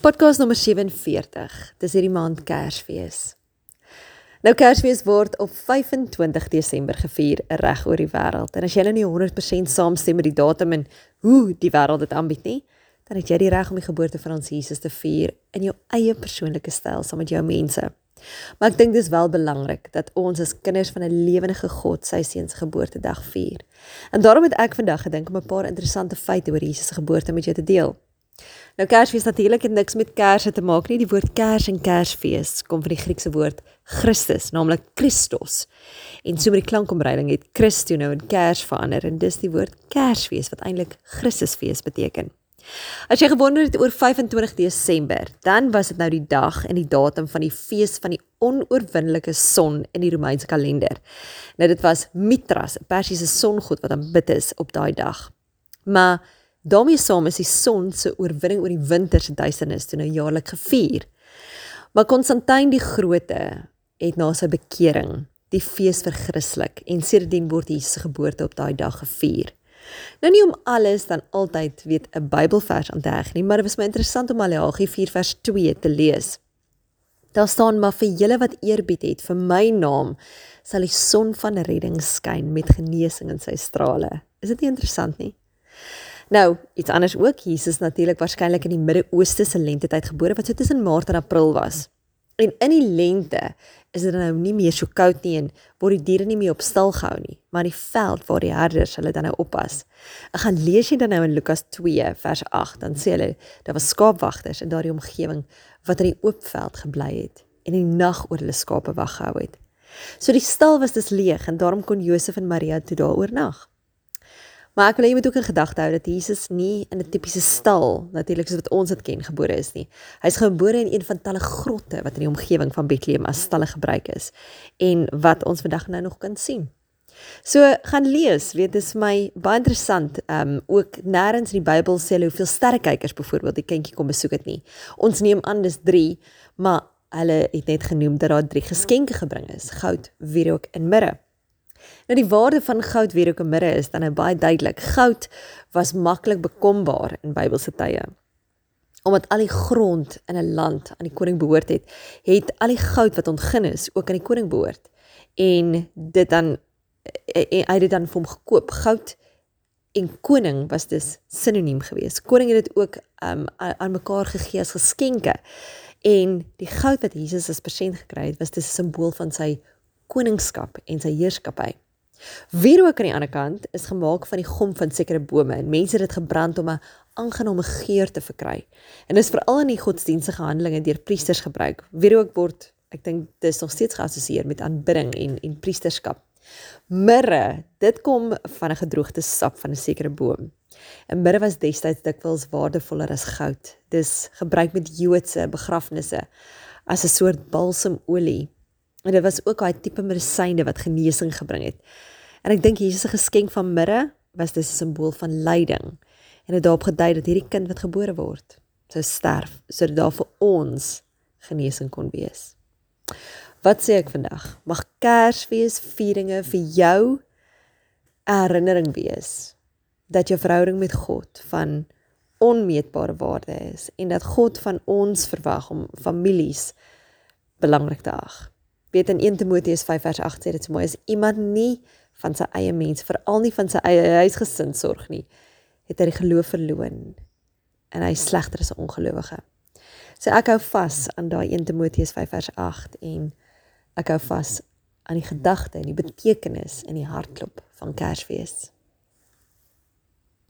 Podcast nommer 47. Dis hierdie maand Kersfees. Nou Kersfees word op 25 Desember gevier reg oor die wêreld. En as jy nou nie 100% saamstem met die datum en hoe die wêreld dit aanbied nie, dan het jy die reg om die geboorte van ons Jesus te vier in jou eie persoonlike styl saam met jou mense. Maar ek dink dis wel belangrik dat ons as kinders van 'n lewende God sy seun se geboortedag vier. En daarom het ek vandag gedink om 'n paar interessante feite oor Jesus se geboorte met jou te deel. Nou Kersfees natuurlik het niks met kersse te maak nie. Die woord Kers en Kersfees kom van die Griekse woord Christus, naamlik Christos. En so met die klankomruiling het Christo nou in Kers verander en dis die woord Kersfees wat eintlik Christusfees beteken. As jy gewonder het oor 25 Desember, dan was dit nou die dag en die datum van die fees van die onoorwinnelike son in die Romeinse kalender. Nou dit was Mithras, 'n Persiese songod wat aanbid is op daai dag. Maar daarmee saam is die son se oorwinning oor die winter se duisternis toe nou jaarlik gevier. Maar Konstantin die Grote het na sy bekering die fees verchristelik en sedertdien word Jesus geboorte op daai dag gevier. Nou nie om alles dan altyd weet 'n Bybelvers aan te heg nie, maar dit was my interessant om Maleagi 4 vers 2 te lees. Daar staan maar vir julle wat eerbied het vir my naam sal die son van redding skyn met genesing in sy strale. Is dit nie interessant nie? Nou, iets anders ook, Jesus natuurlik waarskynlik in die Midde-Ooste se lentetyd gebore wat so tussen Maart en April was. En in die lente is dit nou nie meer so koud nie en word die diere nie meer op stal gehou nie, maar die veld waar die herders hulle dan nou oppas. Ek gaan lees jy dan nou in Lukas 2 vers 8, dan sê hulle daar was skaapwagters in daardie omgewing wat in die oop veld gebly het en die nag oor hulle skape wag gehou het. So die stal was dus leeg en daarom kon Josef en Maria toe daar oornag. Maar ek wil hê jy moet ook in gedagte hou dat Jesus nie in 'n tipiese stal, natuurlik soos wat ons dit ken, gebore is nie. Hy's gebore in een van talle grotte wat in die omgewing van Bethlehem as stalle gebruik is en wat ons vandag nou nog kan sien. So gaan lees, weet dis vir my baie interessant. Ehm um, ook nêrens in die Bybel sê hulle hoeveel sterrekykers byvoorbeeld die kindjie kom besoek het nie. Ons neem aan dis 3, maar hulle het net genoem dat daar 3 geskenke gebring is: goud, wierook en mirre. Nou die waarde van goud weer ook in midde is dan nou baie duidelik. Goud was maklik bekombaar in Bybelse tye. Omdat al die grond in 'n land aan die koning behoort het, het al die goud wat ontgin is ook aan die koning behoort. En dit dan eh, eh, hy het dit dan vir hom gekoop. Goud en koning was dus sinoniem geweest. Koning het dit ook um, aan mekaar gegee as geskenke. En die goud wat Jesus as persent gekry het, was dis 'n simbool van sy koningskap en sy heerskappy. Wierook aan die ander kant is gemaak van die gom van sekere bome en mense het dit gebrand om 'n aangename geur te verkry. En dit is veral in die godsdienstige handelinge deur priesters gebruik. Wierook word, ek dink dit is nog steeds geassosieer met aanbidding en en priesterskap. Mirre, dit kom van 'n gedroogde sap van 'n sekere boom. En mirre was destyds dikwels waardevoller as goud. Dis gebruik met Joodse begrafnisse as 'n soort balsemolie En dit was ook daai tipe medisyne wat genesing gebring het. En ek dink Jesus se geskenk van mirre was dis 'n simbool van lyding. En dit daarop gedui dat hierdie kind wat gebore word, sou sterf sodat daar vir ons genesing kon wees. Wat sê ek vandag? Mag Kersfees vieringe vir jou herinnering wees dat jou verhouding met God van onmeetbare waarde is en dat God van ons verwag om families belangrik te ag weet in 1 Timoteus 5 vers 8 sê dit so mooi is iemand nie van sy eie mens veral nie van sy eie huisgesin sorg nie het hy die geloof verloon en hy slegter as 'n ongelowige. So ek hou vas aan daai 1 Timoteus 5 vers 8 en ek hou vas aan die gedagte en die betekenis in die hartklop van Kersfees.